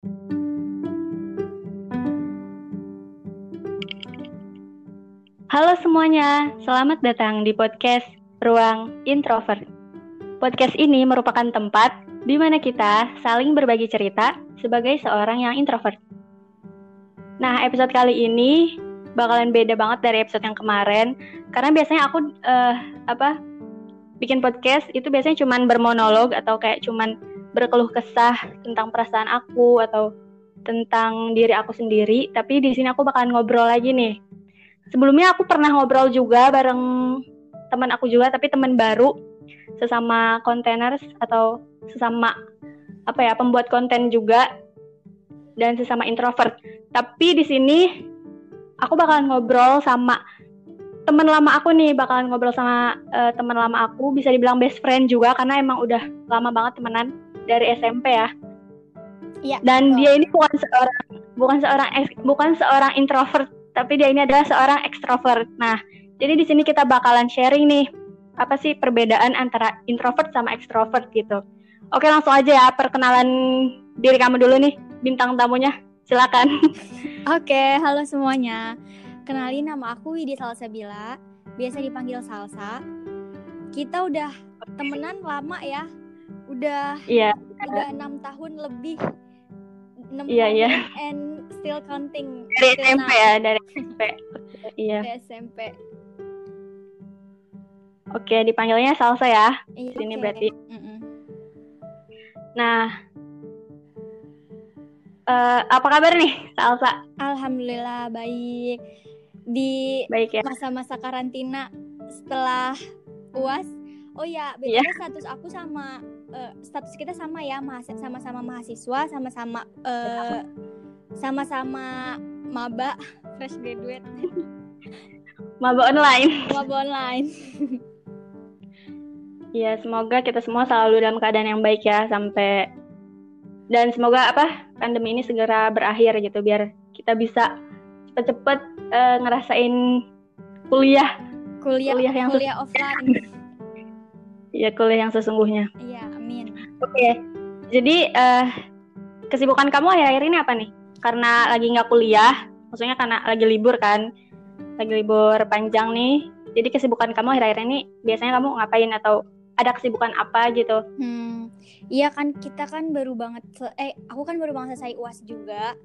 Halo semuanya, selamat datang di podcast Ruang Introvert. Podcast ini merupakan tempat di mana kita saling berbagi cerita sebagai seorang yang introvert. Nah, episode kali ini bakalan beda banget dari episode yang kemarin karena biasanya aku uh, apa bikin podcast itu biasanya cuman bermonolog atau kayak cuman berkeluh kesah tentang perasaan aku atau tentang diri aku sendiri, tapi di sini aku bakalan ngobrol lagi nih. Sebelumnya aku pernah ngobrol juga bareng teman aku juga tapi teman baru sesama kontainers atau sesama apa ya pembuat konten juga dan sesama introvert. Tapi di sini aku bakalan ngobrol sama teman lama aku nih bakalan ngobrol sama uh, teman lama aku bisa dibilang best friend juga karena emang udah lama banget temenan dari SMP ya Iya. Dan betul. dia ini bukan seorang bukan seorang bukan seorang introvert tapi dia ini adalah seorang ekstrovert. Nah, jadi di sini kita bakalan sharing nih apa sih perbedaan antara introvert sama ekstrovert gitu. Oke, langsung aja ya perkenalan diri kamu dulu nih bintang tamunya. Silakan. Oke, halo semuanya. Kenalin nama aku Widi Salsabila, biasa dipanggil Salsa. Kita udah temenan lama ya. Udah Iya. Udah enam tahun lebih. 6 iya, tahun iya. and still counting dari SMP now. ya dari SMP iya SMP oke dipanggilnya Salsa ya iya, sini okay. berarti mm -mm. nah uh, apa kabar nih Salsa Alhamdulillah baik di ya. masa-masa karantina setelah uas oh ya beda yeah. status aku sama uh, status kita sama ya sama-sama mahasiswa sama-sama uh, sama-sama maba fresh graduate. Maba online. Maba online. Ya semoga kita semua selalu dalam keadaan yang baik ya sampai dan semoga apa pandemi ini segera berakhir gitu biar kita bisa cepet-cepet uh, ngerasain kuliah. Kuliah kuliah yang kuliah offline ya kuliah yang sesungguhnya iya amin oke okay. jadi uh, kesibukan kamu akhir-akhir ini apa nih karena lagi nggak kuliah, maksudnya karena lagi libur kan, lagi libur panjang nih. Jadi kesibukan kamu akhir-akhir ini biasanya kamu ngapain atau ada kesibukan apa gitu? Hmm, iya kan kita kan baru banget, eh aku kan baru banget selesai uas juga.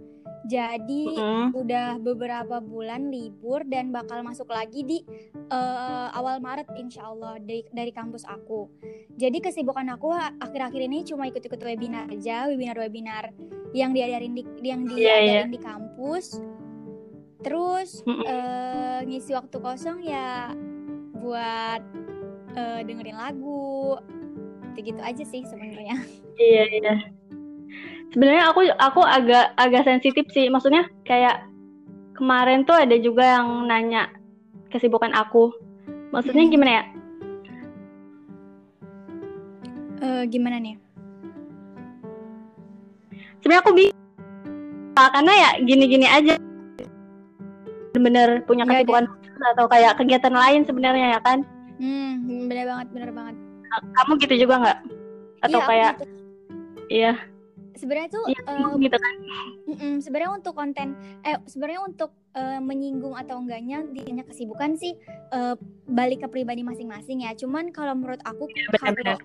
Jadi udah beberapa bulan libur dan bakal masuk lagi di uh, awal Maret insya Allah dari dari kampus aku. Jadi kesibukan aku akhir-akhir ini cuma ikut-ikut webinar aja, webinar-webinar yang diajarin di yang iya, diajarin yeah, yeah. di kampus. Terus uh, ngisi waktu kosong ya buat uh, dengerin lagu, gitu-gitu aja sih sebenarnya. Iya iya sebenarnya aku aku agak agak sensitif sih. Maksudnya kayak kemarin tuh ada juga yang nanya kesibukan aku. Maksudnya hmm. gimana ya? Uh, gimana nih? Sebenarnya aku bingung. Karena ya gini-gini aja. Bener punya kesibukan ya, atau kayak kegiatan lain sebenarnya ya kan? Hmm bener banget bener banget. Kamu gitu juga nggak? Atau iya, kayak gitu. iya sebenarnya tuh ya, uh, gitu kan. Sebenarnya untuk konten eh sebenarnya untuk uh, menyinggung atau enggaknya dirinya kesibukan sih uh, balik ke pribadi masing-masing ya. Cuman kalau menurut aku ya,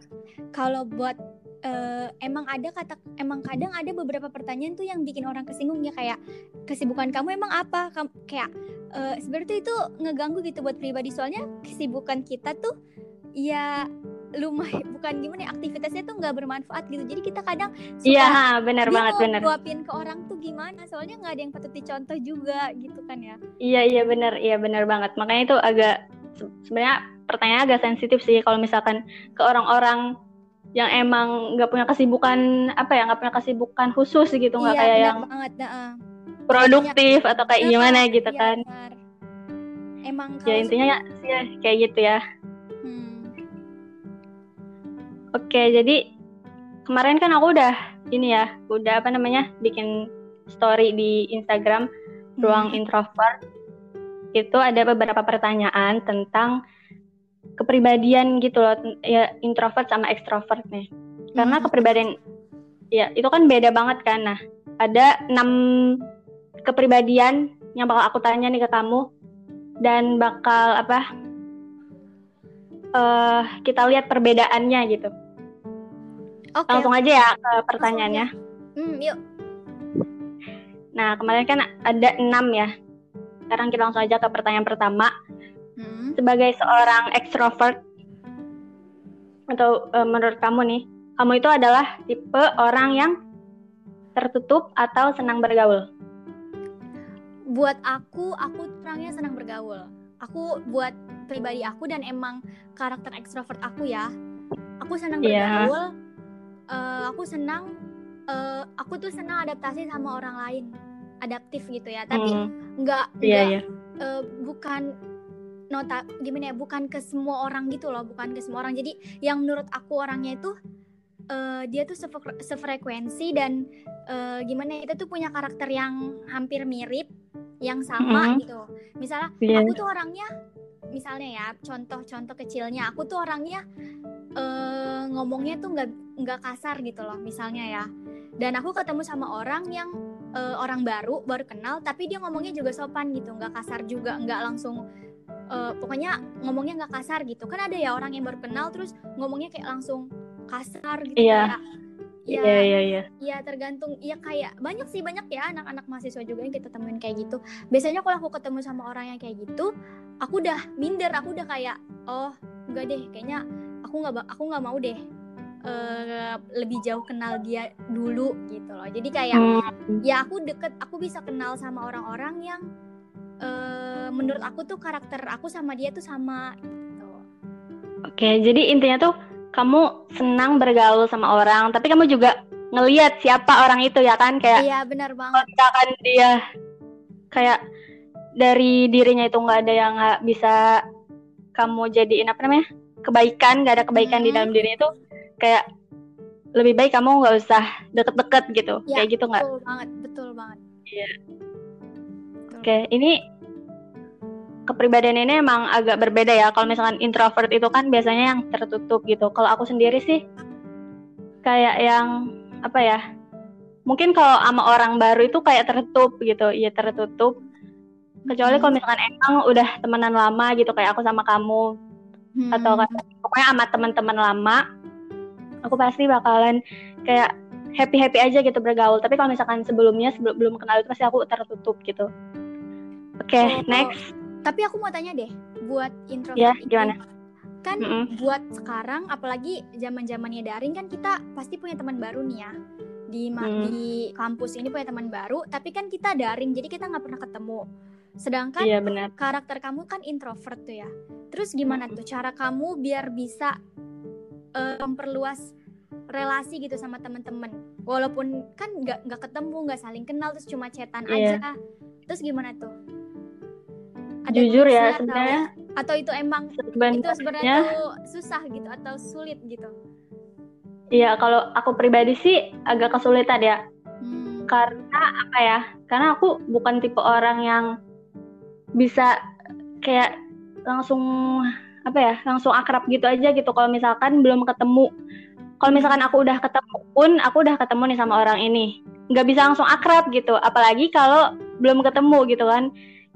kalau buat uh, emang ada kata emang kadang ada beberapa pertanyaan tuh yang bikin orang kesinggung ya kayak kesibukan kamu emang apa? Kam kayak uh, sebenarnya itu ngeganggu gitu buat pribadi. Soalnya kesibukan kita tuh ya lumayan bukan gimana ya, aktivitasnya tuh nggak bermanfaat gitu. Jadi kita kadang iya benar banget benar. buapin ke orang tuh gimana soalnya nggak ada yang patut dicontoh juga gitu kan ya. Iya iya benar iya benar banget. Makanya itu agak sebenarnya pertanyaan agak sensitif sih kalau misalkan ke orang-orang yang emang nggak punya kesibukan apa ya nggak punya kesibukan khusus gitu nggak iya, kayak yang banget, nah, produktif atau kayak gimana gitu iya, kan. benar. emang ya intinya ya, ya kayak gitu ya oke jadi kemarin kan aku udah ini ya udah apa namanya bikin story di Instagram ruang hmm, introvert. Itu ada beberapa pertanyaan tentang kepribadian gitu loh ya introvert sama ekstrovert nih. Karena hmm. kepribadian ya itu kan beda banget kan. Nah ada enam kepribadian yang bakal aku tanya nih ke kamu. Dan bakal apa uh, kita lihat perbedaannya gitu Oke. langsung aja ya ke pertanyaannya Hmm, yuk. nah kemarin kan ada enam ya sekarang kita langsung aja ke pertanyaan pertama Hmm. sebagai seorang ekstrovert atau uh, menurut kamu nih, kamu itu adalah tipe orang yang tertutup atau senang bergaul? Buat aku, aku orangnya senang bergaul. Aku buat pribadi aku dan emang karakter ekstrovert aku ya. Aku senang Iya. bergaul. eh, aku senang eh, aku tuh senang adaptasi sama orang lain. Adaptif gitu ya. Tapi Hmm, nggak nggak iya. eh, bukan nota gimana ya bukan ke semua orang gitu loh bukan ke semua orang jadi yang menurut aku orangnya itu eh, dia tuh sefre- sefrekuensi dan eh, gimana ya, itu tuh punya karakter yang hampir mirip yang sama Mhm. gitu misalnya Iya. aku tuh orangnya misalnya ya contoh-contoh kecilnya aku tuh orangnya eh, ngomongnya tuh nggak nggak kasar gitu loh misalnya ya dan aku ketemu sama orang yang eh, orang baru baru kenal tapi dia ngomongnya juga sopan gitu nggak kasar juga nggak langsung eh, pokoknya ngomongnya nggak kasar gitu kan ada ya orang yang baru kenal terus ngomongnya kayak langsung kasar gitu Iya. kayak ya Iya iya iya. ya tergantung ya kayak banyak sih banyak ya anak-anak mahasiswa juga yang kita temuin kayak gitu biasanya kalau aku ketemu sama orang yang kayak gitu aku udah minder aku udah kayak oh enggak deh kayaknya aku nggak aku nggak mau deh eh, lebih jauh kenal dia dulu gitu loh jadi kayak Hmm, ya aku deket aku bisa kenal sama orang-orang yang eh, menurut aku tuh karakter aku sama dia tuh sama gitu. Oke, jadi intinya tuh kamu senang bergaul sama orang, tapi kamu juga ngeliat siapa orang itu ya kan? Kayak iya benar banget. misalkan dia. Kayak dari dirinya itu nggak ada yang nggak bisa kamu jadiin apa namanya kebaikan nggak ada kebaikan di Mhm. dalam dirinya itu kayak lebih baik kamu nggak usah deket-deket gitu. Ya, kayak gitu nggak? betul banget betul banget. Iya. Oke ini kepribadian ini emang agak berbeda ya. Kalau misalkan introvert itu kan biasanya yang tertutup gitu. Kalau aku sendiri sih kayak yang apa ya mungkin kalau sama orang baru itu kayak tertutup gitu. Iya tertutup. Kecuali kalau misalkan emang udah temenan lama gitu kayak aku sama kamu. Hmm. atau kayak pokoknya sama teman-teman lama aku pasti bakalan kayak happy happy aja gitu bergaul. Tapi kalau misalkan sebelumnya sebelum belum kenal itu pasti aku tertutup gitu. Oke Oh. next Tapi aku mau tanya deh, buat introvert Ya, itu, gimana? kan Mm-mm. buat sekarang, apalagi zaman zamannya daring kan kita pasti punya teman baru nih ya di Hmm. di kampus ini punya teman baru, tapi kan kita daring, jadi kita nggak pernah ketemu. Sedangkan iya benar karakter kamu kan introvert tuh ya. Terus gimana tuh cara kamu biar bisa eh, memperluas relasi gitu sama teman-teman, walaupun kan nggak nggak ketemu, nggak saling kenal, terus cuma chatan Iya. aja. Terus gimana tuh? Ada jujur ya atau- sebenarnya atau itu emang itu sebenarnya sebenarnya tuh susah gitu atau sulit gitu? Iya kalau aku pribadi sih agak kesulitan ya. Hmm. karena apa ya? Karena aku bukan tipe orang yang bisa kayak langsung apa ya langsung akrab gitu aja gitu. Kalau misalkan belum ketemu kalau misalkan aku udah ketemu pun aku udah ketemu nih sama orang ini. Nggak bisa langsung akrab gitu. Apalagi kalau belum ketemu gitu kan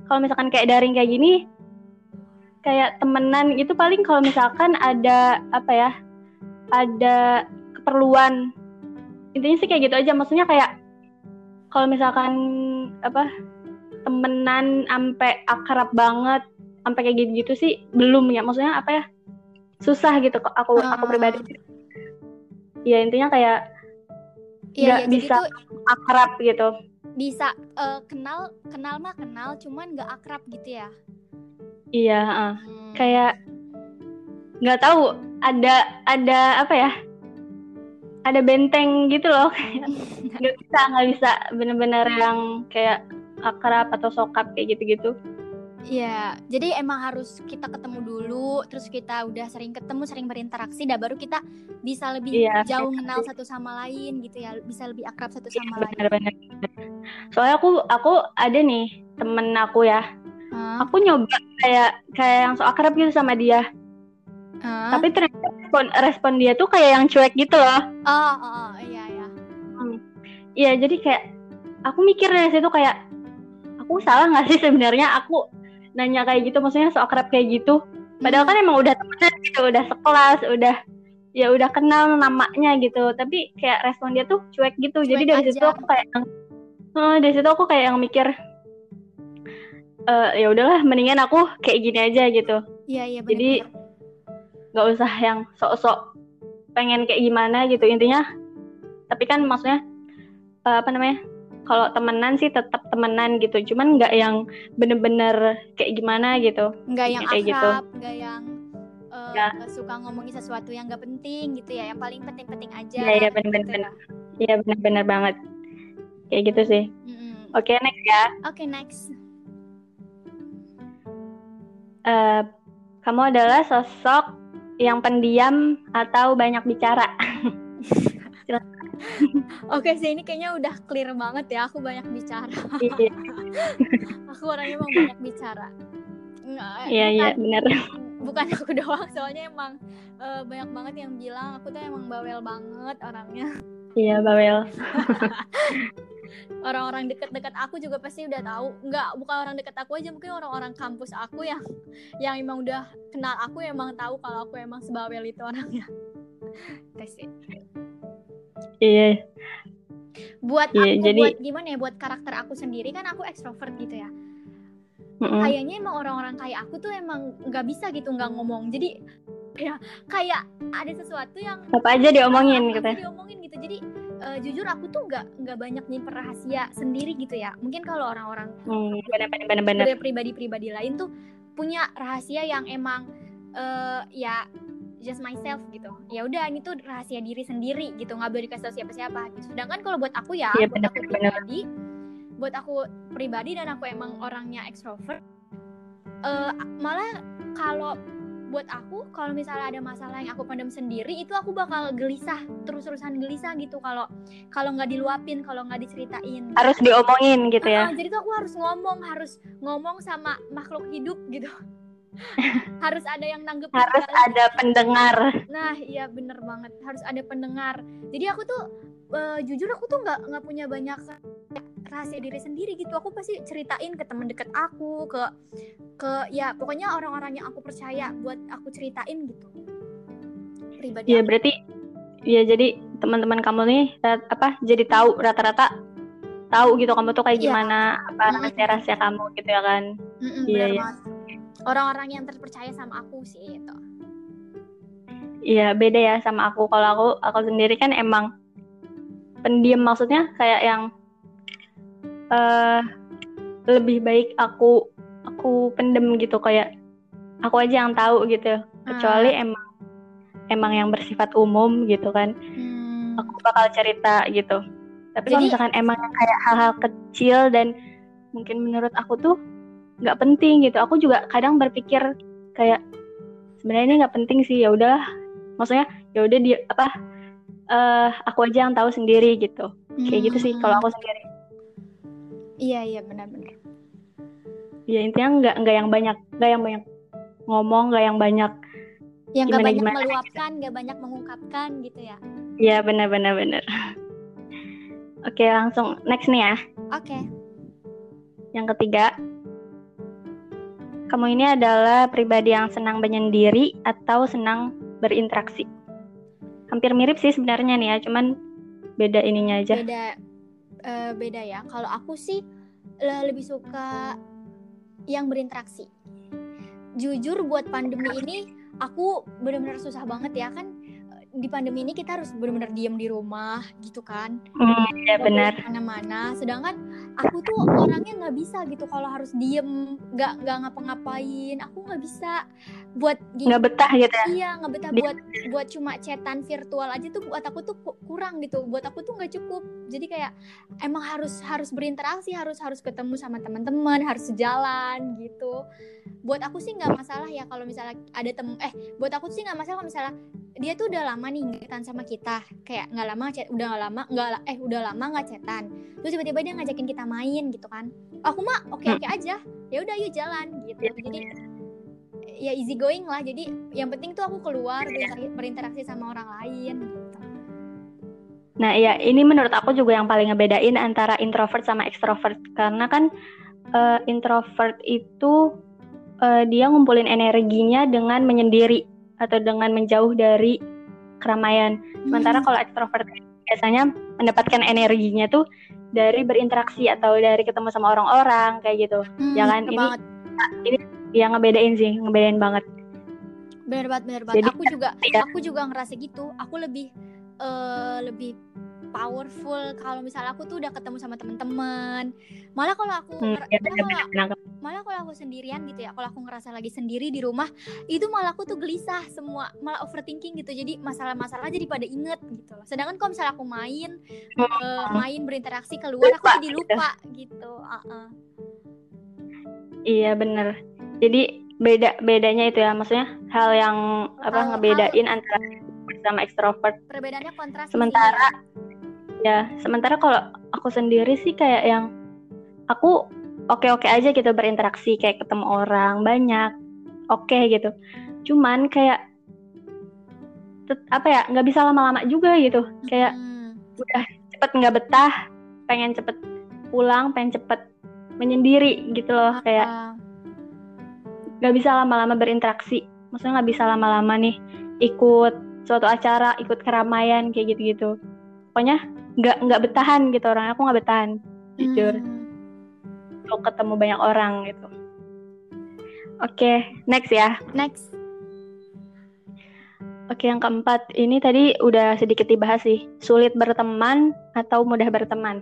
kalau misalkan kayak daring kayak gini kayak temenan gitu paling kalau misalkan ada apa ya ada keperluan. Intinya sih kayak gitu aja. Maksudnya kayak kalau misalkan apa temenan sampai akrab banget sampai kayak gitu-gitu sih belum ya. Maksudnya apa ya susah gitu kok aku aku Ah. pribadi ya intinya kayak Iya, nggak iya, jadi bisa tuh akrab gitu bisa eh, kenal kenal mah kenal cuman nggak akrab gitu ya? Iya ah. Hmm. kayak nggak tahu ada ada apa ya? Ada benteng gitu loh. Nggak bisa nggak bisa. Bener-bener yang kayak akrab atau sokap kayak gitu-gitu Iya, jadi emang harus kita ketemu dulu, terus kita udah sering ketemu, sering berinteraksi, dan baru kita bisa lebih iya, jauh kenal satu sama lain gitu ya, bisa lebih akrab satu iya, sama iya, lain. Benar, benar. Soalnya aku aku ada nih temen aku ya, huh? aku nyoba kayak kayak yang so akrab gitu sama dia, huh? tapi ternyata respon respon dia tuh kayak yang cuek gitu loh. Oh, oh, oh iya iya. Hmm. Iya, jadi kayak aku mikir dari situ kayak aku salah nggak sih sebenarnya aku nanya kayak gitu maksudnya so akrab kayak gitu. Padahal kan emang udah temenan gitu udah sekelas udah ya udah kenal namanya gitu. Tapi kayak respon dia tuh cuek gitu. Cuek jadi dari aja. situ aku kayak uh, dari situ aku kayak yang mikir uh, ya udahlah mendingan aku kayak gini aja gitu. Iya iya jadi nggak usah yang sok-sok pengen kayak gimana gitu. Intinya tapi kan maksudnya uh, apa namanya kalau temenan sih tetap temenan gitu cuman nggak yang bener-bener kayak gimana gitu nggak yang kayak gitu. akrab gitu. nggak yang uh, ya. suka ngomongin sesuatu yang nggak penting gitu ya yang paling penting-penting aja iya iya bener-bener gitu. iya bener-bener banget kayak gitu sih mm-hmm. oke okay, next ya oke okay, next uh, kamu adalah sosok yang pendiam atau banyak bicara Oke sih ini kayaknya udah clear banget ya aku banyak bicara. Iya. aku orangnya emang banyak bicara. Iya iya benar. Bukan aku doang soalnya emang uh, banyak banget yang bilang aku tuh emang bawel banget orangnya. Iya bawel. orang-orang deket-deket aku juga pasti udah tahu nggak bukan orang deket aku aja mungkin orang-orang kampus aku yang yang emang udah kenal aku emang tahu kalau aku emang sebawel itu orangnya tes Iya. Buat iya, aku, jadi... buat gimana ya, buat karakter aku sendiri kan aku ekstrovert gitu ya. Mm-hmm. Kayaknya emang orang-orang kayak aku tuh emang nggak bisa gitu nggak ngomong. Jadi ya kayak ada sesuatu yang apa aja diomongin gitu. Ya. Diomongin gitu. Jadi uh, jujur aku tuh nggak nggak banyak nyimpen rahasia sendiri gitu ya. Mungkin kalau orang-orang hmm, benar-benar pribadi-pribadi lain tuh punya rahasia yang emang uh, ya just myself gitu. Ya udah ini tuh rahasia diri sendiri gitu nggak boleh dikasih tahu siapa-siapa. Gitu sedangkan kalau buat aku ya yeah, buat aku pribadi buat aku pribadi dan aku emang orangnya extrovert uh, malah kalau buat aku kalau misalnya ada masalah yang aku pendam sendiri itu aku bakal gelisah terus-terusan gelisah gitu kalau kalau nggak diluapin kalau nggak diceritain. Harus diomongin gitu ya. Uh, jadi tuh aku harus ngomong harus ngomong sama makhluk hidup gitu harus ada yang nanggep harus ada pendengar. Nah iya bener banget. Harus ada pendengar. Jadi aku tuh uh, jujur aku tuh nggak nggak punya banyak rahasia diri sendiri gitu. Aku pasti ceritain ke teman dekat aku ke ke ya pokoknya orang-orang yang aku percaya buat aku ceritain gitu. Pribadi ya berarti ya jadi teman-teman kamu nih apa jadi tahu rata-rata tahu gitu kamu tuh kayak iya. gimana apa rahasia-rahasia kamu gitu ya kan? Iya iya orang-orang yang terpercaya sama aku sih itu Iya beda ya sama aku. Kalau aku aku sendiri kan emang pendiam maksudnya kayak yang uh, lebih baik aku aku pendem gitu kayak aku aja yang tahu gitu. Kecuali hmm. emang emang yang bersifat umum gitu kan. Hmm. Aku bakal cerita gitu. Tapi Jadi, kalau misalkan emang kayak hal-hal kecil dan mungkin menurut aku tuh nggak penting gitu. Aku juga kadang berpikir kayak sebenarnya ini nggak penting sih ya udah maksudnya ya udah dia apa uh, aku aja yang tahu sendiri gitu. Kayak hmm. gitu sih kalau aku sendiri. Iya iya benar-benar ya intinya nggak nggak yang banyak nggak yang banyak ngomong nggak yang banyak yang nggak banyak gimana, meluapkan nggak gitu. banyak mengungkapkan gitu ya. Iya benar-benar benar. Oke langsung next nih ya. Oke. Yang ketiga kamu ini adalah pribadi yang senang menyendiri atau senang berinteraksi? Hampir mirip sih sebenarnya nih ya, cuman beda ininya aja. Beda uh, beda ya. Kalau aku sih lebih suka yang berinteraksi. Jujur buat pandemi ini aku benar-benar susah banget ya kan di pandemi ini kita harus benar-benar diam di rumah gitu kan. Hmm, ya benar. mana-mana sedangkan aku tuh orangnya nggak bisa gitu kalau harus diem. Nggak nggak ngapa-ngapain. Aku nggak bisa buat nggak betah gitu ya? Iya nggak betah buat buat cuma chatan virtual aja tuh buat aku tuh kurang gitu. Buat aku tuh nggak cukup. Jadi kayak emang harus harus berinteraksi harus harus ketemu sama teman-teman harus sejalan gitu. Buat aku sih nggak masalah ya kalau misalnya ada tem eh buat aku sih nggak masalah kalau misalnya dia tuh udah lama nih ngetan sama kita. Kayak nggak lama chat udah nggak lama nggak eh udah lama nggak chatan. Terus tiba-tiba dia ngajakin kita main gitu kan. Aku mah oke oke aja. Ya udah yuk jalan gitu. Jadi ya easy going lah. Jadi yang penting tuh aku keluar berinteraksi sama orang lain gitu. Nah, ya ini menurut aku juga yang paling ngebedain antara introvert sama extrovert. Karena kan uh, introvert itu uh, dia ngumpulin energinya dengan menyendiri atau dengan menjauh dari keramaian. Sementara hmm. kalau ekstrovert biasanya mendapatkan energinya tuh dari berinteraksi atau dari ketemu sama orang-orang kayak gitu. Hmm, ya kan ini banget. ini yang ngebedain sih, ngebedain banget. Bener banget, bener banget. Jadi, aku juga ya. aku juga ngerasa gitu. Aku lebih uh, lebih powerful. Kalau misalnya aku tuh udah ketemu sama teman-teman malah kalau aku hmm, ya, malah, kalau, malah kalau aku sendirian gitu ya kalau aku ngerasa lagi sendiri di rumah itu malah aku tuh gelisah semua malah overthinking gitu. Jadi masalah-masalah jadi pada inget gitu loh. Sedangkan kalau misalnya aku main hmm. uh, main berinteraksi keluar aku jadi lupa gitu. uh -uh. iya bener. Jadi beda bedanya itu ya maksudnya hal yang apa hal, ngebedain hal, antara sama ekstrovert. perbedaannya kontras sementara ya sementara kalau aku sendiri sih kayak yang aku oke-oke aja gitu berinteraksi kayak ketemu orang banyak oke okay, gitu. Cuman kayak apa ya nggak bisa lama-lama juga gitu. Kayak hmm. udah cepet nggak betah pengen cepet pulang pengen cepet menyendiri gitu loh kayak nggak bisa lama-lama berinteraksi. Maksudnya nggak bisa lama-lama nih ikut suatu acara ikut keramaian kayak gitu-gitu. Pokoknya nggak nggak betahan gitu orang aku nggak betahan jujur hmm. untuk ketemu banyak orang gitu oke okay, next ya next Oke, yang keempat ini tadi udah sedikit dibahas sih. Sulit berteman atau mudah berteman?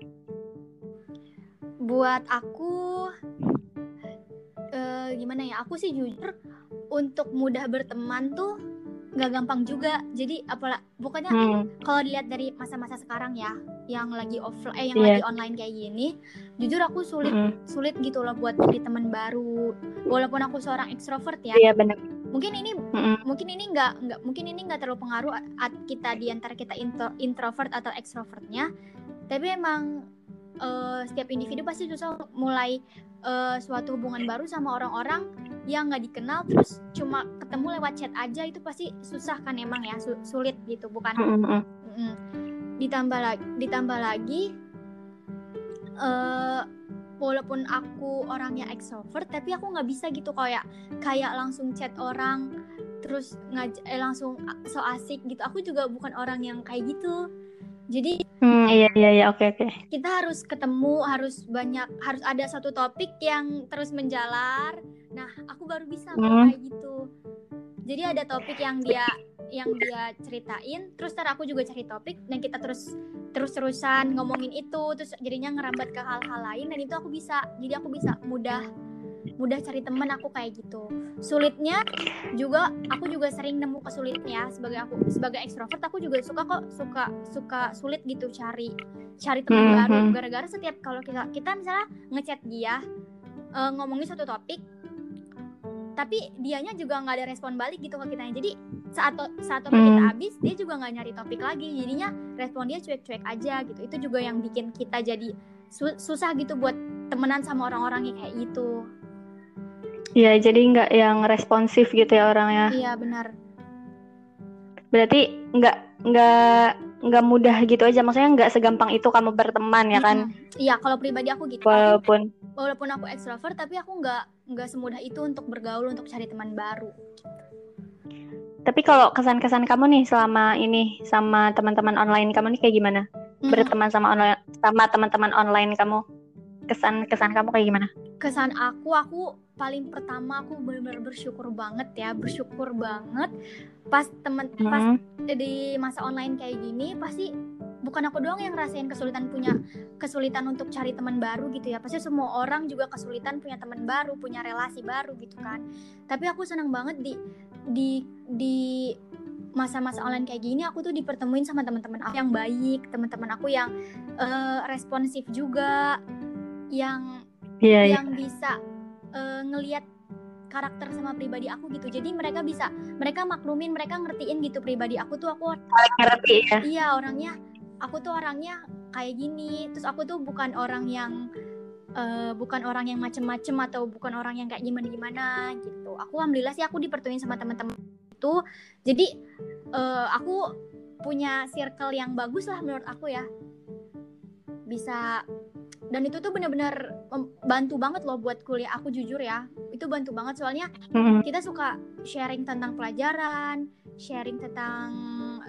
Buat aku, uh, gimana ya? Aku sih jujur untuk mudah berteman tuh nggak gampang juga jadi apalah pokoknya hmm. kalau dilihat dari masa-masa sekarang ya yang lagi offline eh yang yeah. lagi online kayak gini jujur aku sulit hmm. sulit gitu loh buat jadi teman baru walaupun aku seorang ekstrovert ya iya yeah, benar mungkin ini hmm. mungkin ini nggak nggak mungkin ini nggak terlalu pengaruh at kita di antara kita intro, introvert atau extrovertnya tapi emang uh, setiap individu pasti susah mulai uh, suatu hubungan baru sama orang-orang yang nggak dikenal terus cuma ketemu lewat chat aja itu pasti susah kan emang ya su sulit gitu bukan? Mm -hmm. ditambah lagi ditambah lagi uh, walaupun aku orangnya extrovert tapi aku nggak bisa gitu kayak kayak langsung chat orang terus ngaj eh, langsung so asik gitu. Aku juga bukan orang yang kayak gitu jadi hmm, iya iya iya oke okay, oke. Okay. Kita harus ketemu, harus banyak, harus ada satu topik yang terus menjalar. Nah, aku baru bisa hmm. kayak gitu. Jadi ada topik yang dia yang dia ceritain, terus ntar aku juga cari topik dan kita terus terus-terusan ngomongin itu, terus jadinya ngerambat ke hal-hal lain dan itu aku bisa. Jadi aku bisa mudah mudah cari temen aku kayak gitu. Sulitnya juga aku juga sering nemu kesulitnya. Sebagai aku sebagai ekstrovert aku juga suka kok suka suka sulit gitu cari cari teman mm-hmm. baru. gara-gara setiap kalau kita kita misalnya ngechat dia uh, ngomongin satu topik tapi dianya juga nggak ada respon balik gitu ke kita jadi saat saat topik hmm. kita habis dia juga nggak nyari topik lagi. Jadinya respon dia cuek-cuek aja gitu. Itu juga yang bikin kita jadi su susah gitu buat temenan sama orang-orang yang kayak gitu Iya, jadi nggak yang responsif gitu ya orangnya. Iya benar. Berarti nggak nggak nggak mudah gitu aja, maksudnya nggak segampang itu kamu berteman ya kan? Iya, kalau pribadi aku gitu. Walaupun aku, walaupun aku ekstrovert, tapi aku nggak nggak semudah itu untuk bergaul untuk cari teman baru. Tapi kalau kesan-kesan kamu nih selama ini sama teman-teman online kamu nih kayak gimana? Berteman sama online sama teman-teman online kamu? Kesan-kesan kamu kayak gimana? Kesan aku, aku paling pertama aku benar-benar bersyukur banget ya bersyukur banget pas temen hmm. pas di masa online kayak gini pasti bukan aku doang yang ngerasain kesulitan punya kesulitan untuk cari teman baru gitu ya pasti semua orang juga kesulitan punya teman baru punya relasi baru gitu kan tapi aku senang banget di di di masa-masa online kayak gini aku tuh dipertemuin sama teman-teman aku yang baik teman-teman aku yang uh, responsif juga yang yeah, iya. yang yeah. bisa uh, ngelihat karakter sama pribadi aku gitu. Jadi mereka bisa mereka maklumin mereka ngertiin gitu pribadi aku tuh aku ngerti ya? Iya orangnya aku tuh orangnya kayak gini. Terus aku tuh bukan orang yang uh, bukan orang yang macem-macem atau bukan orang yang kayak gimana gimana gitu. Aku alhamdulillah sih aku dipertuin sama teman-teman itu. Jadi uh, aku punya circle yang bagus lah menurut aku ya. Bisa dan itu tuh benar-benar bantu banget loh buat kuliah. Aku jujur ya itu bantu banget. Soalnya mm-hmm. kita suka sharing tentang pelajaran sharing tentang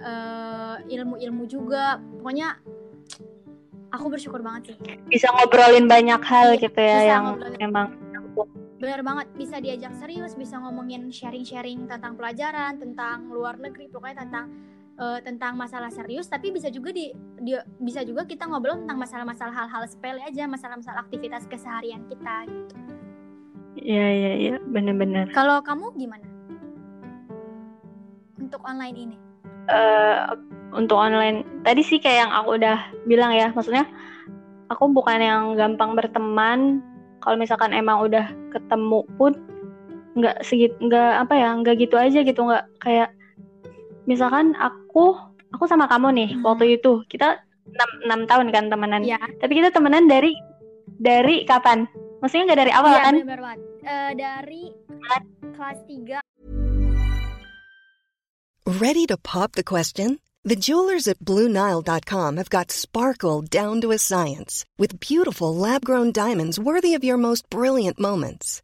uh, ilmu-ilmu juga. Pokoknya aku bersyukur banget sih. Bisa ngobrolin banyak hal iya, gitu ya yang emang benar banget bisa diajak serius bisa ngomongin sharing-sharing tentang pelajaran tentang luar negeri pokoknya tentang uh, tentang masalah serius tapi bisa juga di, di bisa juga kita ngobrol tentang masalah-masalah hal-hal sepele aja masalah-masalah aktivitas keseharian kita gitu Iya iya iya benar-benar. Kalau kamu gimana? Untuk online ini? uh, untuk online tadi sih kayak yang aku udah bilang ya maksudnya aku bukan yang gampang berteman kalau misalkan emang udah ketemu pun nggak segit nggak apa ya nggak gitu aja gitu nggak kayak misalkan aku aku sama kamu nih hmm. waktu itu kita enam tahun kan temenan ya. tapi kita temenan dari dari kapan maksudnya nggak dari awal ya, kan bener -bener. Uh, dari kelas 3 Ready to pop the question? The jewelers at BlueNile.com have got sparkle down to a science with beautiful lab grown diamonds worthy of your most brilliant moments.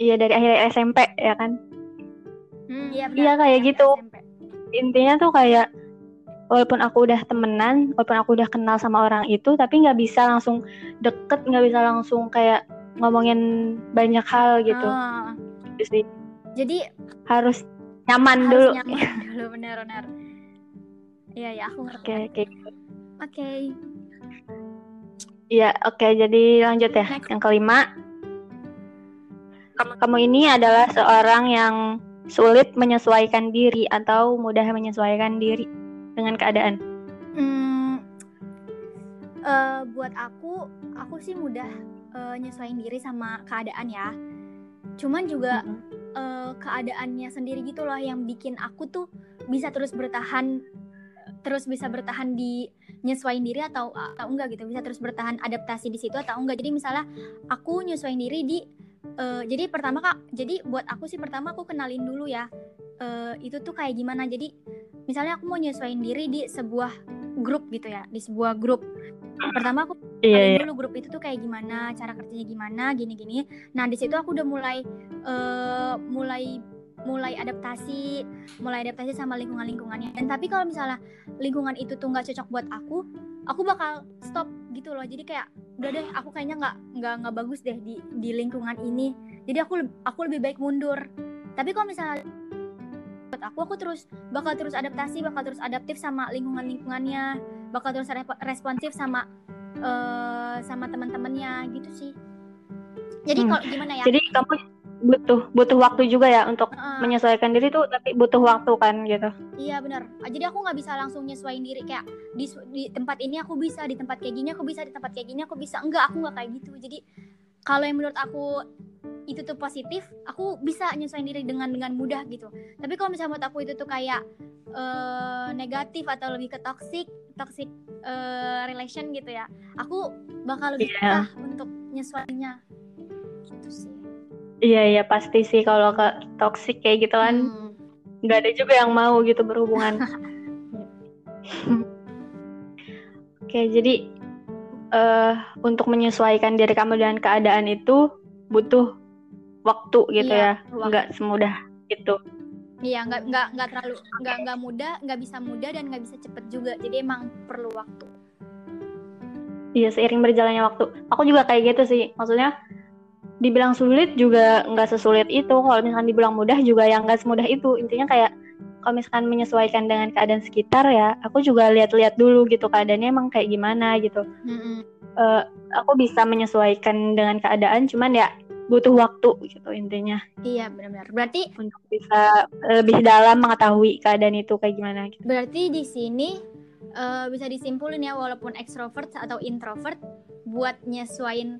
Iya dari akhir SMP ya kan? Hmm, iya, iya kayak gitu. SMP. Intinya tuh kayak walaupun aku udah temenan, walaupun aku udah kenal sama orang itu, tapi nggak bisa langsung deket, nggak bisa langsung kayak ngomongin banyak hal gitu. Oh. Jadi, Jadi harus nyaman harus dulu. Nyaman dulu benar-benar. Iya ya aku ngerti. Oke okay, oke. Okay. Oke. Okay. Iya oke okay, jadi lanjut ya. Next. Yang kelima, kamu, ini adalah seorang yang sulit menyesuaikan diri atau mudah menyesuaikan diri dengan keadaan? Hmm, uh, buat aku, aku sih mudah uh, nyesuaiin diri sama keadaan ya. Cuman juga mm -hmm. uh, keadaannya sendiri gitu loh yang bikin aku tuh bisa terus bertahan, terus bisa bertahan di nyesuaiin diri atau atau enggak gitu, bisa terus bertahan adaptasi di situ atau enggak. Jadi misalnya aku nyesuaiin diri di uh, jadi pertama kak, jadi buat aku sih pertama aku kenalin dulu ya, uh, itu tuh kayak gimana. Jadi misalnya aku mau nyesuaiin diri di sebuah grup gitu ya di sebuah grup pertama aku yeah, yeah. dulu grup itu tuh kayak gimana cara kerjanya gimana gini-gini nah di situ aku udah mulai uh, mulai mulai adaptasi mulai adaptasi sama lingkungan lingkungannya dan tapi kalau misalnya lingkungan itu tuh nggak cocok buat aku aku bakal stop gitu loh. Jadi kayak udah deh aku kayaknya nggak nggak nggak bagus deh di di lingkungan ini. Jadi aku aku lebih baik mundur. Tapi kalau misalnya buat aku aku terus bakal terus adaptasi bakal terus adaptif sama lingkungan lingkungannya bakal terus responsif sama uh, sama teman-temannya gitu sih. Jadi hmm. kalau gimana ya? Jadi kamu butuh butuh waktu juga ya untuk uh, menyesuaikan diri tuh tapi butuh waktu kan gitu. Iya benar jadi aku nggak bisa langsung nyesuaiin diri kayak di di tempat ini aku bisa di tempat kayak gini aku bisa di tempat kayak gini aku bisa. Enggak aku nggak kayak gitu. Jadi kalau yang menurut aku itu tuh positif aku bisa nyesuaiin diri dengan dengan mudah gitu. Tapi kalau misalnya menurut aku itu tuh kayak uh, negatif atau lebih ke toxic toxic uh, relation gitu ya aku bakal lebih yeah. untuk nyesuainya gitu sih Iya iya pasti sih kalau ke toxic kayak gitu kan hmm. nggak hmm. ada juga yang mau gitu berhubungan. Oke jadi uh, untuk menyesuaikan diri kamu dengan keadaan itu butuh waktu gitu iya, ya, nggak semudah itu. Iya nggak nggak nggak terlalu nggak nggak mudah nggak bisa mudah dan nggak bisa cepet juga jadi emang perlu waktu. Iya seiring berjalannya waktu. Aku juga kayak gitu sih maksudnya dibilang sulit juga nggak sesulit itu. Kalau misalkan dibilang mudah juga yang nggak semudah itu. Intinya kayak kalau misalkan menyesuaikan dengan keadaan sekitar ya aku juga lihat-lihat dulu gitu keadaannya emang kayak gimana gitu. Mm-hmm. uh, aku bisa menyesuaikan dengan keadaan cuman ya butuh waktu gitu intinya. Iya benar-benar. Berarti untuk bisa lebih dalam mengetahui keadaan itu kayak gimana gitu. berarti di sini uh, bisa disimpulin ya walaupun ekstrovert atau introvert buat nyesuain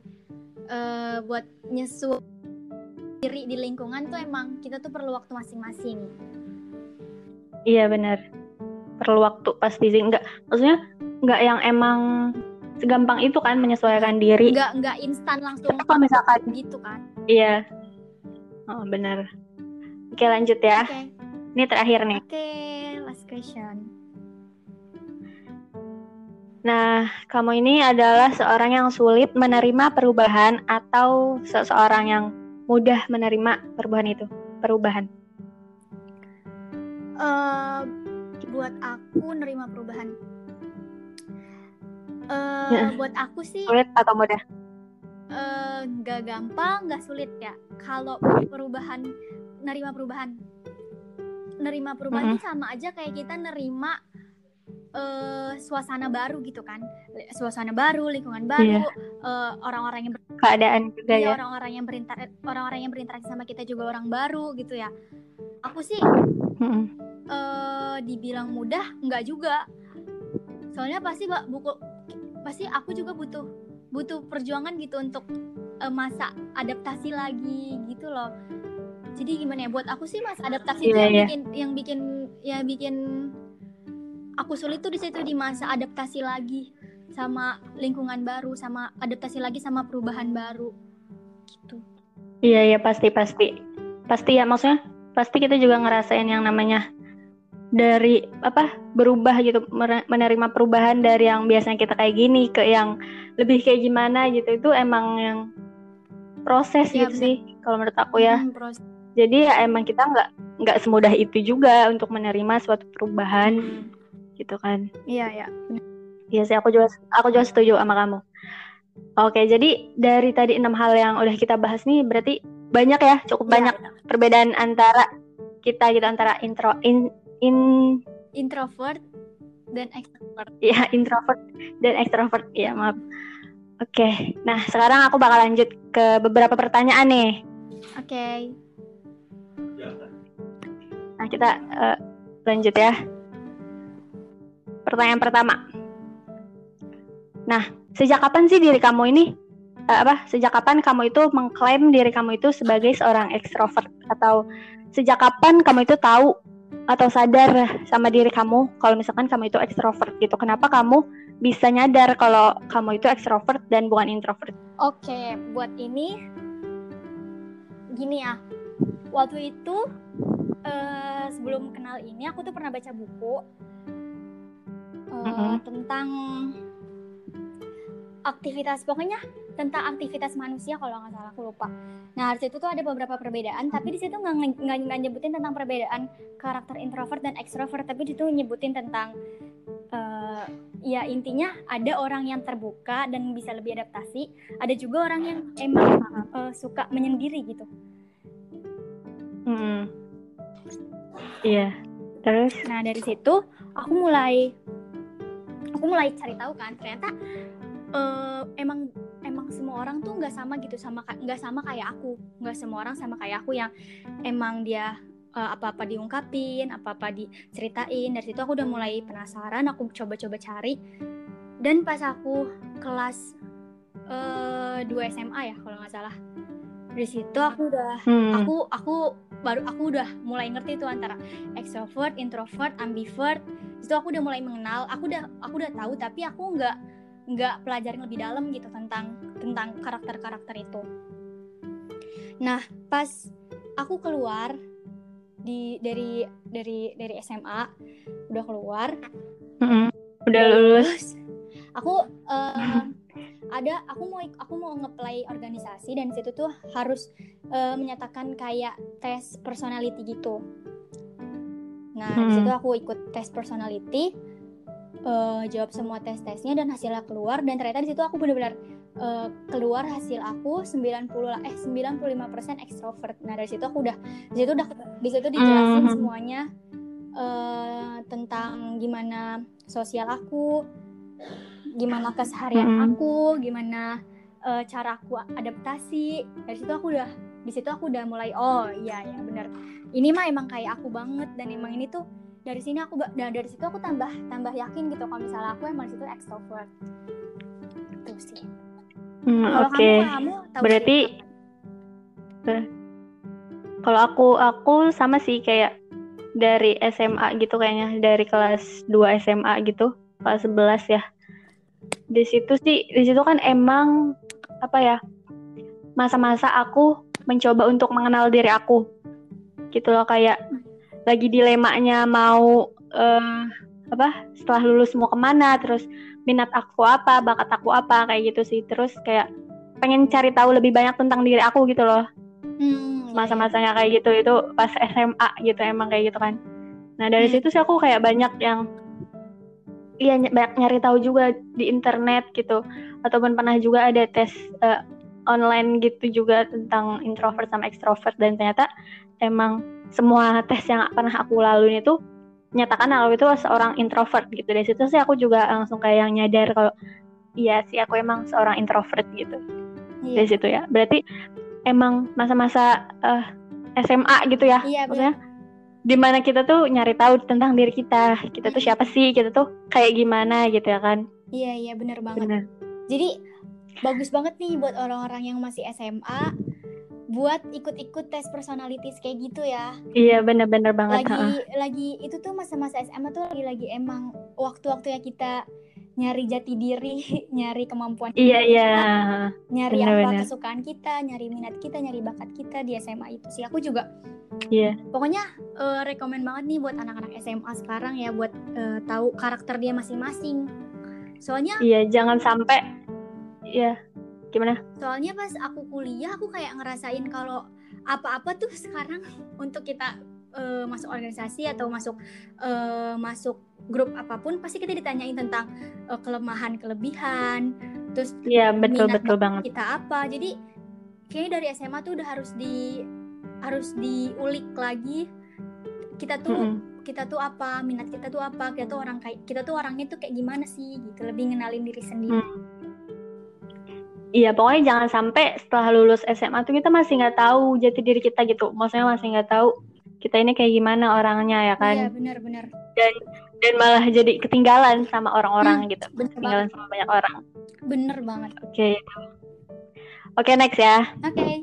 uh, buat nyesu diri di lingkungan tuh emang kita tuh perlu waktu masing-masing. Iya benar. Perlu waktu pasti sih. Enggak, maksudnya enggak yang emang segampang itu kan menyesuaikan diri. Enggak enggak instan langsung. Kalau misalkan gitu kan. Iya. Oh, benar. Oke, lanjut ya. Okay. Ini terakhir nih. Oke, okay, last question. Nah, kamu ini adalah seorang yang sulit menerima perubahan atau seseorang yang mudah menerima perubahan itu, perubahan. Uh, buat aku nerima perubahan. Uh, ya. Buat aku sih. Sulit atau mudah? Uh, gak gampang, gak sulit ya. Kalau perubahan, nerima perubahan, nerima perubahan mm -hmm. sama aja kayak kita nerima uh, suasana baru gitu kan suasana baru lingkungan baru yeah. Iya. uh, orang-orang yang keadaan juga iya, ya orang-orang yang berintar orang-orang yang berinteraksi sama kita juga orang baru gitu ya aku sih mm-hmm. uh, dibilang mudah nggak juga soalnya pasti buku pasti aku juga butuh butuh perjuangan gitu untuk uh, masa adaptasi lagi gitu loh jadi gimana ya buat aku sih mas adaptasi yeah, itu yang yeah. bikin yang bikin ya bikin aku sulit tuh di situ di masa adaptasi lagi sama lingkungan baru sama adaptasi lagi sama perubahan baru. Gitu. Iya iya pasti pasti. Pasti ya maksudnya pasti kita juga ngerasain yang namanya dari apa berubah gitu menerima perubahan dari yang biasanya kita kayak gini ke yang lebih kayak gimana gitu. Itu emang yang proses ya, gitu bener. sih kalau menurut aku ya. Hmm, jadi ya emang kita nggak nggak semudah itu juga untuk menerima suatu perubahan. Hmm gitu kan. Iya ya iya sih aku juga aku juga setuju sama kamu. Oke jadi dari tadi enam hal yang udah kita bahas nih berarti banyak ya cukup ya, banyak ya. perbedaan antara kita gitu antara intro in in introvert dan extrovert. Ya introvert dan extrovert. Ya maaf. Oke nah sekarang aku bakal lanjut ke beberapa pertanyaan nih. Oke. Okay. nah kita uh, lanjut ya Pertanyaan pertama. Nah, sejak kapan sih diri kamu ini uh, apa? Sejak kapan kamu itu mengklaim diri kamu itu sebagai seorang ekstrovert atau sejak kapan kamu itu tahu atau sadar sama diri kamu kalau misalkan kamu itu ekstrovert gitu. Kenapa kamu bisa nyadar kalau kamu itu ekstrovert dan bukan introvert? Oke, buat ini gini ya. Waktu itu uh, sebelum kenal ini aku tuh pernah baca buku uh, tentang aktivitas pokoknya tentang aktivitas manusia kalau nggak salah aku lupa. Nah di situ tuh ada beberapa perbedaan, tapi di situ nggak nyebutin tentang perbedaan karakter introvert dan extrovert, tapi di situ nyebutin tentang uh, ya intinya ada orang yang terbuka dan bisa lebih adaptasi, ada juga orang yang emang uh, suka menyendiri gitu. Hmm. Iya. Terus? Nah dari situ aku mulai aku mulai cari tahu kan ternyata uh, emang emang semua orang tuh nggak sama gitu sama nggak sama kayak aku nggak semua orang sama kayak aku yang emang dia uh, apa-apa diungkapin apa-apa diceritain dari situ aku udah mulai penasaran aku coba-coba cari dan pas aku kelas uh, 2 SMA ya kalau nggak salah dari situ aku udah hmm. aku aku baru aku udah mulai ngerti tuh antara extrovert, introvert, ambivert. Itu aku udah mulai mengenal. Aku udah aku udah tahu tapi aku nggak nggak pelajarin lebih dalam gitu tentang tentang karakter-karakter itu. Nah pas aku keluar di dari dari dari SMA udah keluar, mm -hmm. udah lulus. Aku uh, ada aku mau aku mau ngeplay organisasi dan situ tuh harus uh, menyatakan kayak tes personality gitu. Nah, hmm. di situ aku ikut tes personality, uh, jawab semua tes-tesnya dan hasilnya keluar dan ternyata di situ aku benar-benar uh, keluar hasil aku 90 eh 95% extrovert. Nah, dari situ aku udah di situ udah di situ dijelasin hmm. semuanya uh, tentang gimana sosial aku, gimana keseharian hmm. aku, gimana uh, cara aku adaptasi. Dari situ aku udah di situ aku udah mulai oh iya ya bener. Ini mah emang kayak aku banget dan emang ini tuh dari sini aku dan dari situ aku tambah tambah yakin gitu kalau misalnya aku emang situ extrovert. Itu sih. Hmm, Oke. Okay. Berarti kalau aku aku sama sih kayak dari SMA gitu kayaknya dari kelas 2 SMA gitu kelas 11 ya di situ sih di situ kan emang apa ya masa-masa aku mencoba untuk mengenal diri aku. Gitu loh kayak lagi dilemanya mau uh, apa setelah lulus mau ke mana terus minat aku apa bakat aku apa kayak gitu sih. Terus kayak pengen cari tahu lebih banyak tentang diri aku gitu loh. Hmm, iya, masa-masanya kayak gitu itu pas SMA gitu emang kayak gitu kan. Nah dari hmm. situ sih aku kayak banyak yang iya banyak nyari tahu juga di internet gitu. Ataupun pernah juga ada tes uh, online gitu juga tentang introvert sama extrovert. Dan ternyata emang semua tes yang pernah aku lalui itu nyatakan kalau itu seorang introvert gitu. Dari situ sih aku juga langsung kayak yang nyadar kalau iya sih aku emang seorang introvert gitu. Iya. dari situ ya. Berarti emang masa-masa uh, eh, SMA gitu ya iya, maksudnya di mana kita tuh nyari tahu tentang diri kita kita tuh siapa sih kita tuh kayak gimana gitu ya kan? Iya iya bener banget. Bener. jadi bagus banget nih buat orang-orang yang masih SMA buat ikut-ikut tes personalities kayak gitu ya iya bener-bener banget lagi ha. lagi itu tuh masa-masa SMA tuh lagi lagi emang waktu-waktu ya kita nyari jati diri, nyari kemampuan iya, kita, iya. nyari bener, apa kesukaan kita, nyari minat kita, nyari bakat kita di SMA itu sih. Aku juga Iya. Pokoknya uh, rekomend banget nih buat anak-anak SMA sekarang ya buat uh, tahu karakter dia masing-masing. Soalnya Iya, jangan sampai ya gimana? Soalnya pas aku kuliah aku kayak ngerasain kalau apa-apa tuh sekarang untuk kita uh, masuk organisasi atau masuk uh, masuk grup apa pun pasti kita ditanyain tentang uh, kelemahan kelebihan terus Iya, betul betul banget. Kita apa. Jadi kayaknya dari SMA tuh udah harus di harus diulik lagi kita tuh mm -hmm. kita tuh apa minat kita tuh apa kita tuh orang kayak kita tuh orangnya tuh kayak gimana sih gitu lebih ngenalin diri sendiri mm. Iya, pokoknya jangan sampai setelah lulus SMA tuh kita masih nggak tahu jati diri kita gitu. Maksudnya masih nggak tahu kita ini kayak gimana orangnya ya kan? Iya, benar-benar. Dan dan malah jadi ketinggalan sama orang-orang hmm, gitu. Ketinggalan banget. sama banyak orang. Bener banget. Oke. Okay. Oke, okay, next ya. Oke. Okay.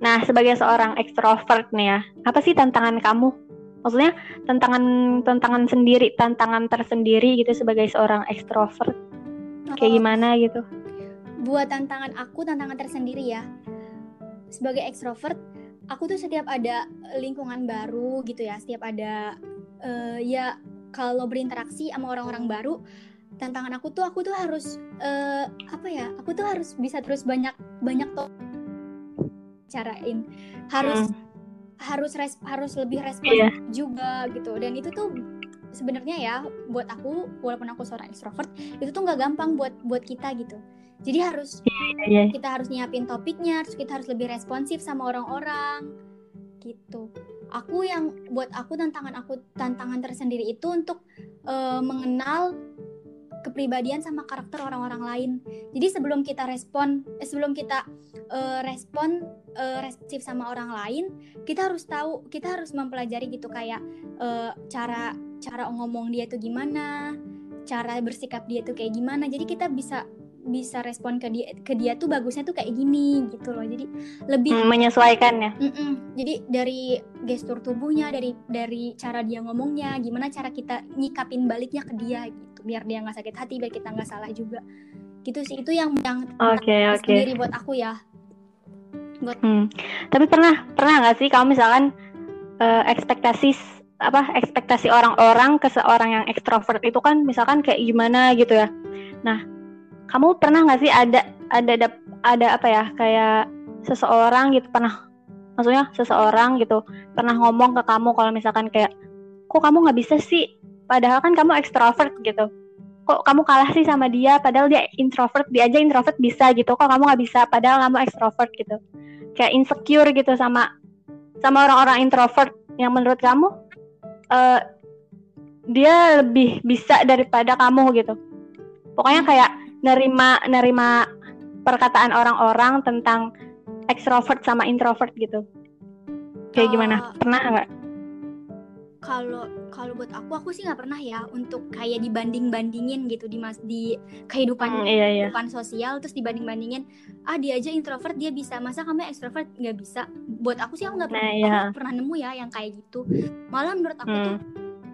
Nah, sebagai seorang ekstrovert nih ya, apa sih tantangan kamu? Maksudnya tantangan tantangan sendiri, tantangan tersendiri gitu sebagai seorang ekstrovert. Kayak gimana gitu? Buat tantangan aku, tantangan tersendiri ya. Sebagai ekstrovert, aku tuh setiap ada lingkungan baru gitu ya, setiap ada uh, ya kalau berinteraksi sama orang-orang baru, tantangan aku tuh aku tuh harus uh, apa ya? Aku tuh harus bisa terus banyak banyak tuh carain harus hmm. harus res, harus lebih respon yeah. juga gitu dan itu tuh sebenarnya ya buat aku walaupun aku seorang extrovert itu tuh nggak gampang buat buat kita gitu jadi harus yeah, yeah. kita harus nyiapin topiknya terus kita harus lebih responsif sama orang-orang gitu aku yang buat aku tantangan aku tantangan tersendiri itu untuk uh, mengenal kepribadian sama karakter orang-orang lain. Jadi sebelum kita respon, eh, sebelum kita uh, respon uh, responsif sama orang lain, kita harus tahu, kita harus mempelajari gitu kayak uh, cara cara ngomong dia tuh gimana, cara bersikap dia tuh kayak gimana. Jadi kita bisa bisa respon ke dia ke dia tuh bagusnya tuh kayak gini gitu loh jadi lebih hmm, menyesuaikan ya Mm-mm. jadi dari gestur tubuhnya dari dari cara dia ngomongnya gimana cara kita nyikapin baliknya ke dia gitu biar dia nggak sakit hati biar kita nggak salah juga gitu sih itu yang yang oke okay, oke okay. sendiri buat aku ya buat hmm. tapi pernah pernah nggak sih kamu misalkan uh, ekspektasi apa ekspektasi orang-orang ke seorang yang ekstrovert itu kan misalkan kayak gimana gitu ya nah kamu pernah nggak sih ada ada ada ada apa ya kayak seseorang gitu pernah maksudnya seseorang gitu pernah ngomong ke kamu kalau misalkan kayak kok kamu nggak bisa sih? Padahal kan kamu ekstrovert gitu. Kok kamu kalah sih sama dia? Padahal dia introvert dia aja introvert bisa gitu. Kok kamu nggak bisa? Padahal kamu ekstrovert gitu. Kayak insecure gitu sama sama orang-orang introvert yang menurut kamu uh, dia lebih bisa daripada kamu gitu. Pokoknya kayak nerima nerima perkataan orang-orang tentang ekstrovert sama introvert gitu. Kayak uh, gimana? Pernah nggak? Kalau kalau buat aku aku sih nggak pernah ya untuk kayak dibanding bandingin gitu di mas di kehidupan hmm, iya, iya. kehidupan sosial terus dibanding bandingin ah dia aja introvert dia bisa masa kamu ekstrovert nggak bisa. Buat aku sih aku nggak pernah nah, iya. pernah nemu ya yang kayak gitu. Malah menurut aku hmm. tuh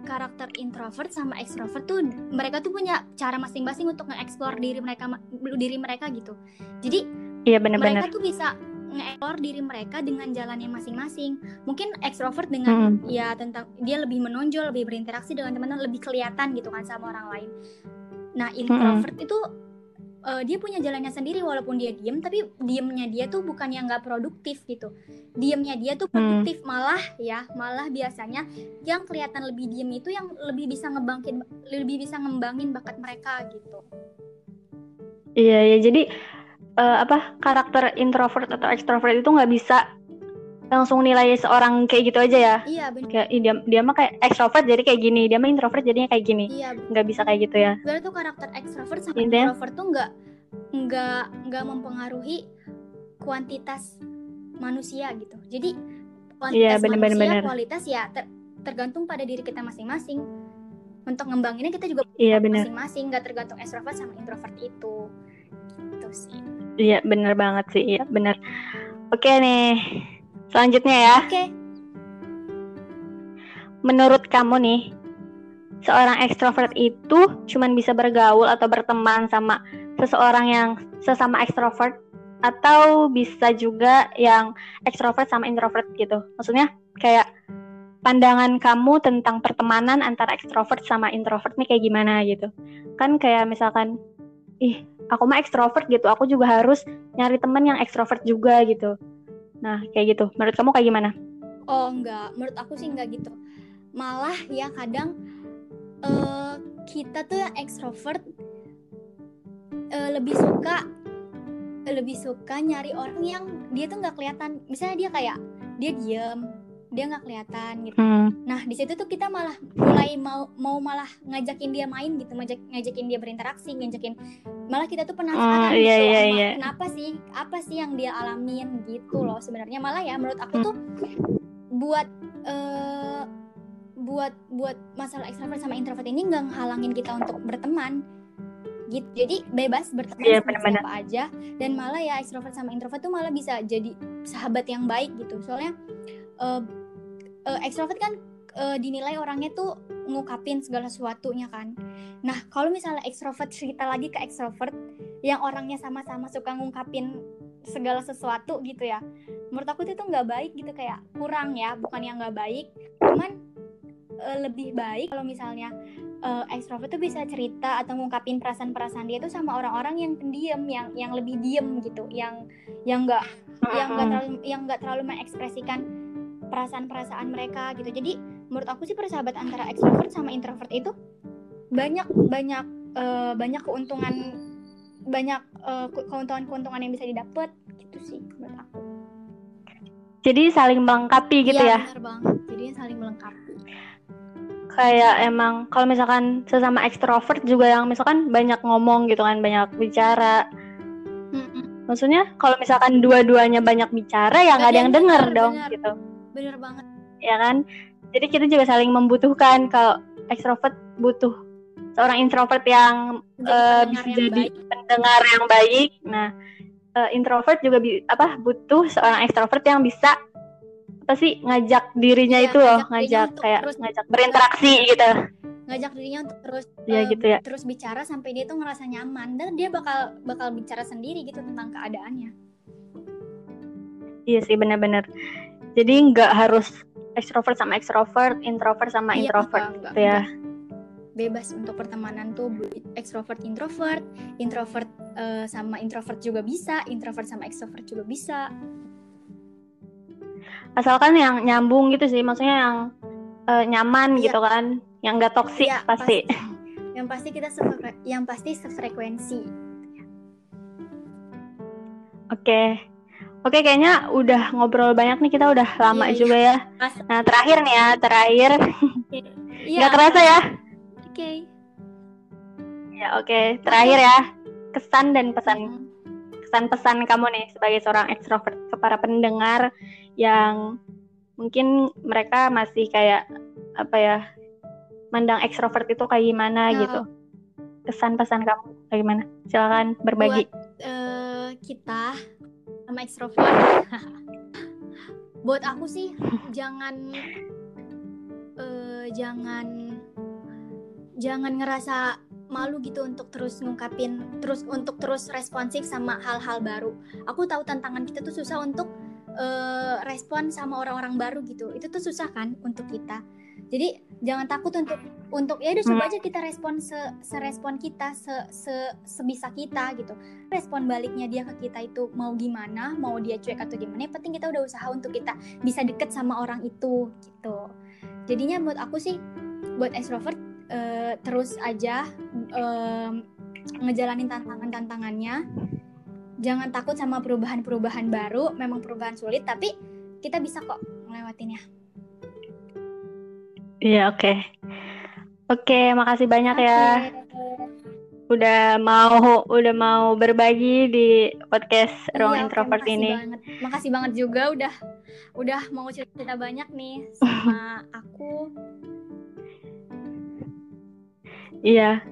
karakter introvert sama extrovert tuh mereka tuh punya cara masing-masing untuk nge-explore diri mereka diri mereka gitu. Jadi iya bener-bener. mereka tuh bisa nge-explore diri mereka dengan jalannya masing-masing. Mungkin extrovert dengan hmm. ya tentang dia lebih menonjol, lebih berinteraksi dengan teman-teman, lebih kelihatan gitu kan sama orang lain. Nah, introvert hmm. itu uh, dia punya jalannya sendiri walaupun dia diem tapi diemnya dia tuh bukan yang nggak produktif gitu diemnya dia tuh hmm. produktif hmm. malah ya malah biasanya yang kelihatan lebih diem itu yang lebih bisa ngebangkin lebih bisa ngembangin bakat mereka gitu iya ya jadi uh, apa karakter introvert atau extrovert itu nggak bisa langsung nilai seorang kayak gitu aja ya? Iya benar kayak dia dia mah kayak extrovert jadi kayak gini. Dia mah introvert jadinya kayak gini. Iya nggak bisa kayak gitu ya? Berarti tuh karakter extrovert sama Intinya? introvert tuh nggak nggak nggak mempengaruhi kuantitas manusia gitu. Jadi kuantitas iya, bener, manusia bener, bener. kualitas ya ter tergantung pada diri kita masing-masing. Untuk ngembanginnya kita juga iya, masing-masing. Nggak tergantung extrovert sama introvert itu. Gitu sih. Iya bener banget sih. Iya bener. Oke nih Selanjutnya ya. Oke. Okay. Menurut kamu nih, seorang ekstrovert itu cuman bisa bergaul atau berteman sama seseorang yang sesama ekstrovert atau bisa juga yang ekstrovert sama introvert gitu. Maksudnya kayak pandangan kamu tentang pertemanan antara ekstrovert sama introvert nih kayak gimana gitu. Kan kayak misalkan ih, aku mah ekstrovert gitu, aku juga harus nyari temen yang ekstrovert juga gitu. Nah, kayak gitu. Menurut kamu kayak gimana? Oh, enggak. Menurut aku sih enggak gitu. Malah ya kadang uh, kita tuh yang ekstrovert uh, lebih suka lebih suka nyari orang yang dia tuh nggak kelihatan. Misalnya dia kayak dia diem, dia nggak kelihatan gitu. Hmm. Nah di situ tuh kita malah mulai mau mau malah ngajakin dia main gitu, ngajak ngajakin dia berinteraksi, ngajakin malah kita tuh penasaran oh, gitu, iya, iya, iya. kenapa sih apa sih yang dia alamin gitu loh sebenarnya malah ya menurut aku tuh buat uh, buat buat masalah ekstrovert sama introvert ini nggak ngehalangin kita untuk berteman gitu jadi bebas berteman yeah, sama siapa aja dan malah ya ekstrovert sama introvert tuh malah bisa jadi sahabat yang baik gitu soalnya uh, uh, ekstrovert kan uh, dinilai orangnya tuh ngungkapin segala sesuatunya kan. Nah kalau misalnya ekstrovert cerita lagi ke ekstrovert yang orangnya sama-sama suka ngungkapin segala sesuatu gitu ya, menurut aku itu tuh nggak baik gitu kayak kurang ya, bukan yang nggak baik, cuman uh, lebih baik kalau misalnya uh, ekstrovert tuh bisa cerita atau ngungkapin perasaan-perasaan dia tuh sama orang-orang yang pendiam, yang yang lebih diem gitu, yang yang nggak yang nggak terlalu yang nggak terlalu mengekspresikan perasaan-perasaan mereka gitu. Jadi menurut aku sih persahabat antara extrovert sama introvert itu banyak banyak uh, banyak keuntungan banyak uh, keuntungan-keuntungan yang bisa didapat gitu sih menurut aku. Jadi saling melengkapi gitu ya, ya? benar banget jadi saling melengkapi. Kayak emang kalau misalkan sesama ekstrovert juga yang misalkan banyak ngomong gitu kan banyak bicara. Maksudnya kalau misalkan dua-duanya banyak bicara ya nggak ada yang denger, denger dong bener. gitu bener banget. Ya kan? Jadi kita juga saling membutuhkan kalau ekstrovert butuh seorang introvert yang uh, bisa yang jadi baik. pendengar yang baik. Nah uh, introvert juga bi apa butuh seorang ekstrovert yang bisa apa sih ngajak dirinya iya, itu loh ngajak kayak terus ngajak berinteraksi gitu. Ngajak dirinya untuk terus ya, uh, gitu ya. terus bicara sampai dia tuh ngerasa nyaman. Dan dia bakal bakal bicara sendiri gitu tentang keadaannya. Iya sih benar-benar jadi nggak harus ekstrovert sama ekstrovert introvert sama iya, introvert enggak, gitu ya enggak. bebas untuk pertemanan tuh ekstrovert introvert introvert uh, sama introvert juga bisa introvert sama ekstrovert juga bisa asalkan yang nyambung gitu sih maksudnya yang uh, nyaman iya. gitu kan yang enggak toksik iya, pasti. pasti yang pasti kita yang pasti sefrekuensi oke okay. Oke, kayaknya udah ngobrol banyak nih kita udah lama iya, juga iya. ya. Nah, terakhir nih ya, terakhir. Iya. Gak kerasa ya? Oke. Okay. Ya, oke. Okay. Terakhir ya, kesan dan pesan. Hmm. Kesan pesan kamu nih sebagai seorang ekstrovert ke para pendengar yang mungkin mereka masih kayak apa ya mandang ekstrovert itu kayak gimana nah, gitu kesan pesan kamu kayak gimana silakan berbagi buat uh, kita sama ekstrovert. Buat aku sih jangan uh, jangan jangan ngerasa malu gitu untuk terus ngungkapin terus untuk terus responsif sama hal-hal baru. Aku tahu tantangan kita tuh susah untuk uh, respon sama orang-orang baru gitu. Itu tuh susah kan untuk kita jadi jangan takut untuk untuk ya udah coba hmm. aja kita respon se serespon kita se, se sebisa kita gitu. Respon baliknya dia ke kita itu mau gimana mau dia cuek atau gimana yang penting kita udah usaha untuk kita bisa deket sama orang itu gitu. Jadinya buat aku sih buat extrovert uh, terus aja um, ngejalanin tantangan-tantangannya. Jangan takut sama perubahan-perubahan baru memang perubahan sulit tapi kita bisa kok ngelewatinnya iya oke okay. oke okay, makasih banyak okay. ya udah mau udah mau berbagi di podcast iya, Ruang Introvert okay, ini banget. makasih banget juga udah udah mau cerita banyak nih sama aku iya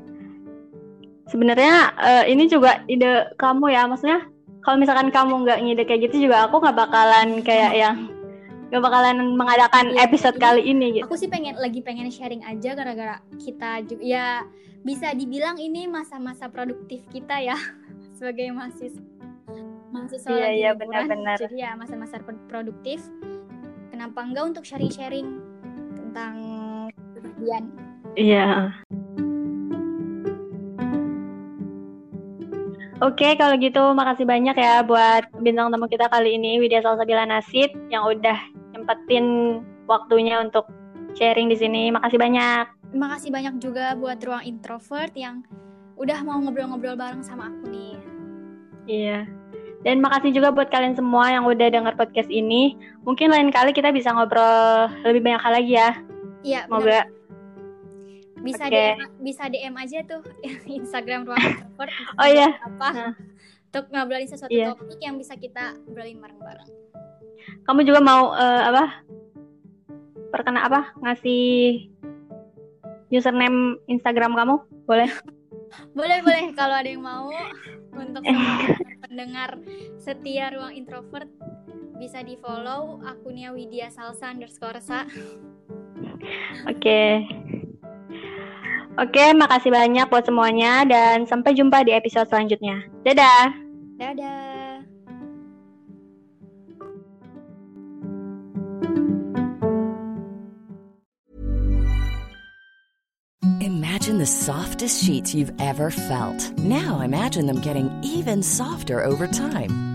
sebenarnya uh, ini juga ide kamu ya maksudnya kalau misalkan kamu nggak ngide kayak gitu juga aku nggak bakalan kayak yang nggak bakalan mengadakan ya, episode kali ini gitu. Aku sih pengen lagi pengen sharing aja gara-gara kita juga ya bisa dibilang ini masa-masa produktif kita ya sebagai mahasiswa mahasiswa iya, iya, benar-benar. Jadi ya masa-masa produktif. Kenapa enggak untuk sharing-sharing tentang kebahagiaan? Iya. Oke, kalau gitu makasih banyak ya buat bintang tamu kita kali ini Widya Salsabila Nasid yang udah nyempetin waktunya untuk sharing di sini. Makasih banyak. Makasih banyak juga buat ruang introvert yang udah mau ngobrol-ngobrol bareng sama aku nih. Iya. Dan makasih juga buat kalian semua yang udah denger podcast ini. Mungkin lain kali kita bisa ngobrol lebih banyak hal lagi ya. Iya, Semoga bisa okay. DM bisa DM aja tuh Instagram ruang introvert oh iya. apa. Nah. untuk ngobrolin sesuatu yeah. topik yang bisa kita ngobrolin bareng-bareng. Kamu juga mau uh, apa? Perkena apa? Ngasih username Instagram kamu? Boleh? Boleh boleh. Kalau ada yang mau untuk pendengar setia ruang introvert bisa di follow akunnya Widya Salsa underscore sa. Oke. okay. Oke, makasih banyak buat semuanya dan sampai jumpa di episode selanjutnya. Dadah. Dadah. Imagine the softest sheets you've ever felt. Now imagine them getting even softer over time.